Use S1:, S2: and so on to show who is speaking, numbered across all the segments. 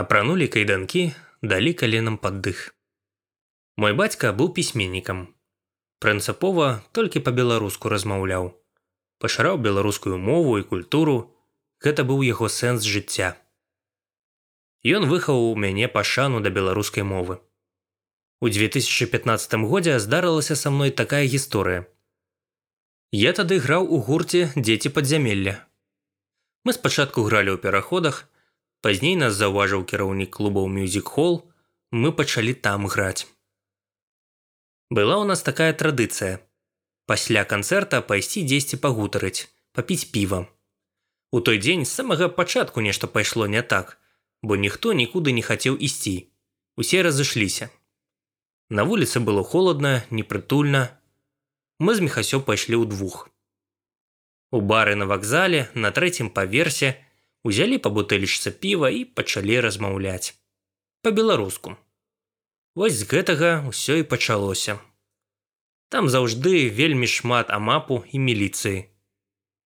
S1: апранулі кайданкі, далі каленам пад дых. Мой бацька быў пісьменнікам. Прынцыпова толькі па-беларуску размаўляў. Пашыраў беларускую мову і культуру, гэта быў яго сэнс жыцця. Ён выхаў у мяне пашану да беларускай мовы. У 2015 годзе здарылася са мной такая гісторыя. Я тады граў у гурце дзеці падзямелля. Мы спачатку гралі ў пераходах, пазней нас заўважыў кіраўнік клубаў мюзік-хол, мы пачалі там граць. Была ў нас такая традыцыя. Пасля канцэрта пайсці дзесьці пагутарыць, папіць піва. У той дзень з самага пачатку нешта пайшло не так, бо ніхто нікуды не хацеў ісці. Усе разышліся. На вуліцы было холодна, непрытульна. Мы з мехасё пайшлі ўдвух. У бары на вакзале на трэцім паверсе узялі па бутэлечцы піва і пачалі размаўляць. Па-беларуску. Вось з гэтага ўсё і пачалося. Там заўжды вельмі шмат амапу і міліцыі.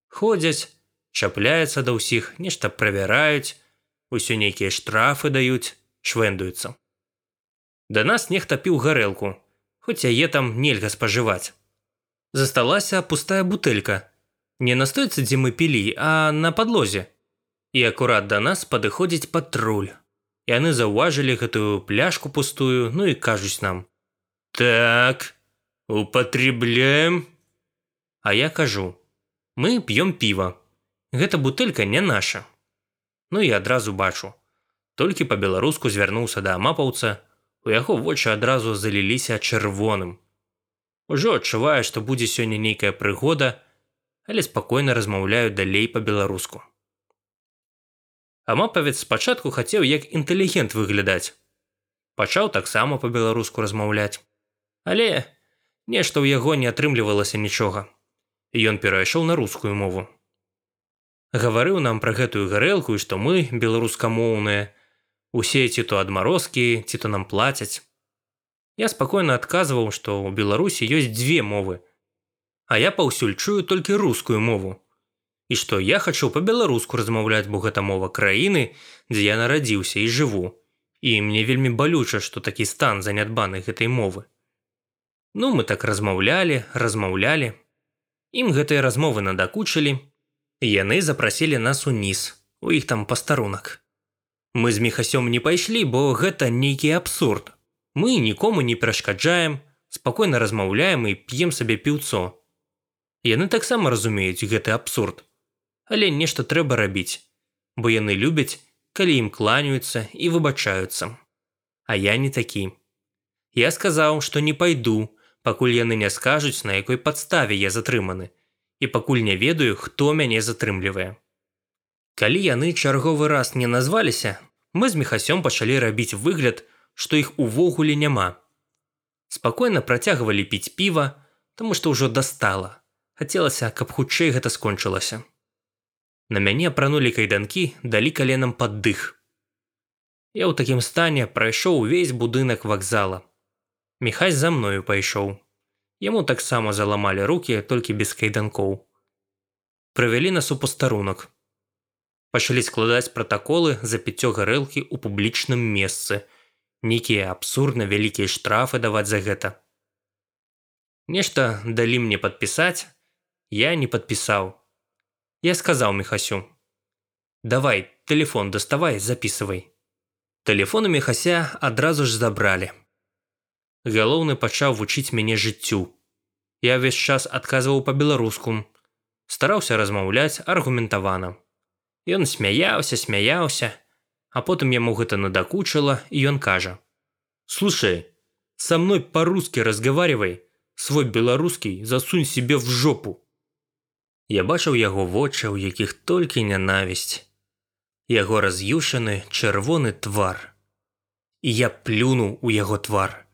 S1: Ходзяць, чапляецца да ўсіх, нешта правяраюць, усё нейкія штрафы даюць, швендуюцца. Да нас нехта піў гарэлку, хоць яе там нельга спажываць. Засталася пустая бутэлька, Не на стойцы, дзе мы пілі, а на падлозе. І акурат да нас падыходзіць патруль. Яны заўважылі гэтую пляшку пустую, ну і кажуць нам: « Так, употребляем. А я кажу: « Мы п'ём піва. Гэта бутэлька не наша. Ну і адразу бачу. Толькі па-беларуску звярнуўся да амапаўца, у яго вочы адразу заліліся чырвоным. Ужо адчувае, што будзе сёння нейкая прыгода, але спакойна размаўляю далей па-беларуску. Амапавец спачатку хацеў як інтэлігент выглядаць. Пачаў таксама па-беларуску размаўляць. Але нешта ў яго не атрымлівалася нічога. Ён перайшоў на рускую мову. Гаварыў нам пра гэтую гарэлку і што мы беларускамоўныя, усе ці то адмарозкі, ці то нам плацяць. Я спакойна адказваў, што ў Беларусі ёсць дзве мовы а я паўсюль чую толькі рускую мову. І што я хачу па-беларуску размаўляць, бо гэта мова краіны, дзе я нарадзіўся і жыву. І мне вельмі балюча, што такі стан занядбаны гэтай мовы. Ну мы так размаўлялі, размаўлялі. Ім гэтыя размовы надакучылі. Яны запрасілі нас уніз, у іх там пастарунак. Мы з мехасём не пайшлі, бо гэта нейкі абсурд. Мы нікому не перашкаджаем, спакойна размаўляем і п'ем сабе піўцо, Яны таксама разумеюць гэты абсурд. Але нешта трэба рабіць, бо яны любяць, калі ім кланяюцца і выбачаюцца. А я не такі. Я сказаў, што не пайду, пакуль яны не скажуць, на якой падставе я затрыманы, і пакуль не ведаю, хто мяне затрымлівае. Калі яны чарговы раз не назваліся, мы з мехасём пачалі рабіць выгляд, што іх увогуле няма. Спакойна працягвалі піць піва, таму што ўжо дастала хацелася, каб хутчэй гэта скончылася. На мяне апранулі кайданкі, далі каленам пад дых. Я ў такім стане прайшоў увесь будынак вакзала. Міхась за мною пайшоў. Яму таксама заламалі рукі толькі без кайданкоў. Правялі нас у пастарунак. Пачалі складаць пратаколы за піццё гарэлкі ў публічным месцы. Нейкія абсурдна вялікія штрафы даваць за гэта. Нешта далі мне падпісаць, я не подпісаў. Я сказаў мехасю: давай телефон даставай записывай. Телефоны мехася адразу ж забралі. Галоўны пачаў вучыць мяне жыццю. Я ўвесь час адказваў па-беларуску, стараўся размаўляць аргументавана. Ён смяяўся, смяяўся, а потым яму гэта надакучыла і ён кажа: « Слушай, со мной по-русски разговаривай, свой беларускі засунь себе в жопу. Я бачыў яго вочы, у якіх толькі нянавісць. Яго раз'юшаны чырвоны твар. І я плюнуў у яго твар,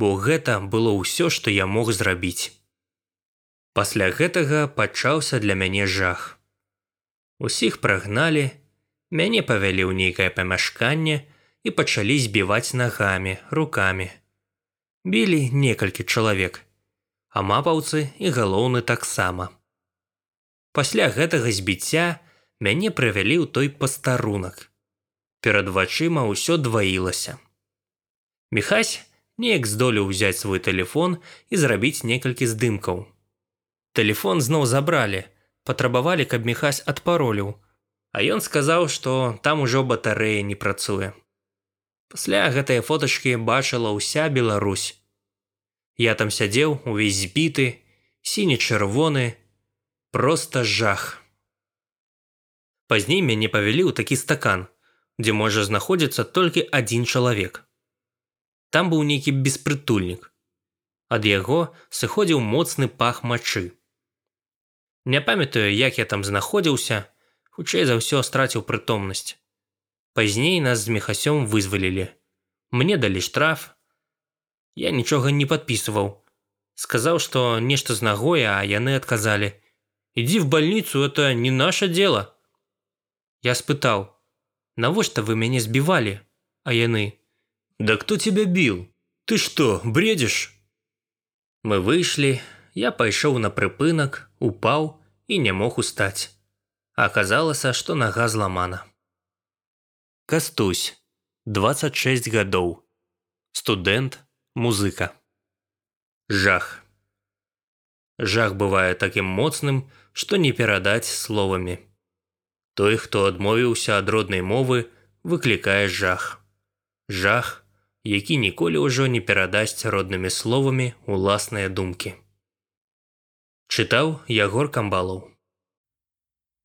S1: бо гэта было ўсё, што я мог зрабіць. Пасля гэтага пачаўся для мяне жах. Усіх прагналі, мяне павялі ў нейкае памяшканне і пачалі збіваць нагамі, рукамі. Білі некалькі чалавек, а мапаўцы і галоўны таксама. Пасля гэтага збіцця мяне правялі ў той пастарунак. Перад вачыма ўсё дваілася. Міхась неяк здолеў узяць свой тэлефон і зрабіць некалькі здымкаў. Тэлефон зноў забралі, патрабавалі, каб міхась адпароліў, а ён сказаў, што там ужо батарэя не працуе. Пасля гэтыя фотачкі бачыла ўся Беларусь. Я там сядзеў увесь збіты, сіні-чырвоны, просто жах. Пазней мяне павялі ў такі стакан, дзе можа знаходзіцца толькі адзін чалавек. Там быў нейкі беспрытульнік. Ад яго сыходзіў моцны пах мачы. Не памятаю, як я там знаходзіўся, хутчэй за ўсё страціў прытомнасць. Пазней нас з мехасём вызвалілі. Мне далі штраф. Я нічога не падпісываў. Сказаў, што нешта з нагой, а яны адказалі: « Ідзі в больніцу, это не наше дело. Я спытаў: « Навошта вы мяне збівалі, а яны: « Да кто тебя біл? Ты што, бредзіш? Мы выйшлі, я пайшоў на прыпынак, упаў і не мог устаць. Аказалася, што нага зламана. Кастусь, 26 гадоў. Студэнт, музыка. Жах. Жах бывае такім моцным, што не перадаць словамі. Той, хто адмовіўся ад роднай мовы, выклікае жах. Жах, які ніколі ўжо не перадасць роднымі словамі ўласныя думкі. Чытаў Ягор Камбалаў.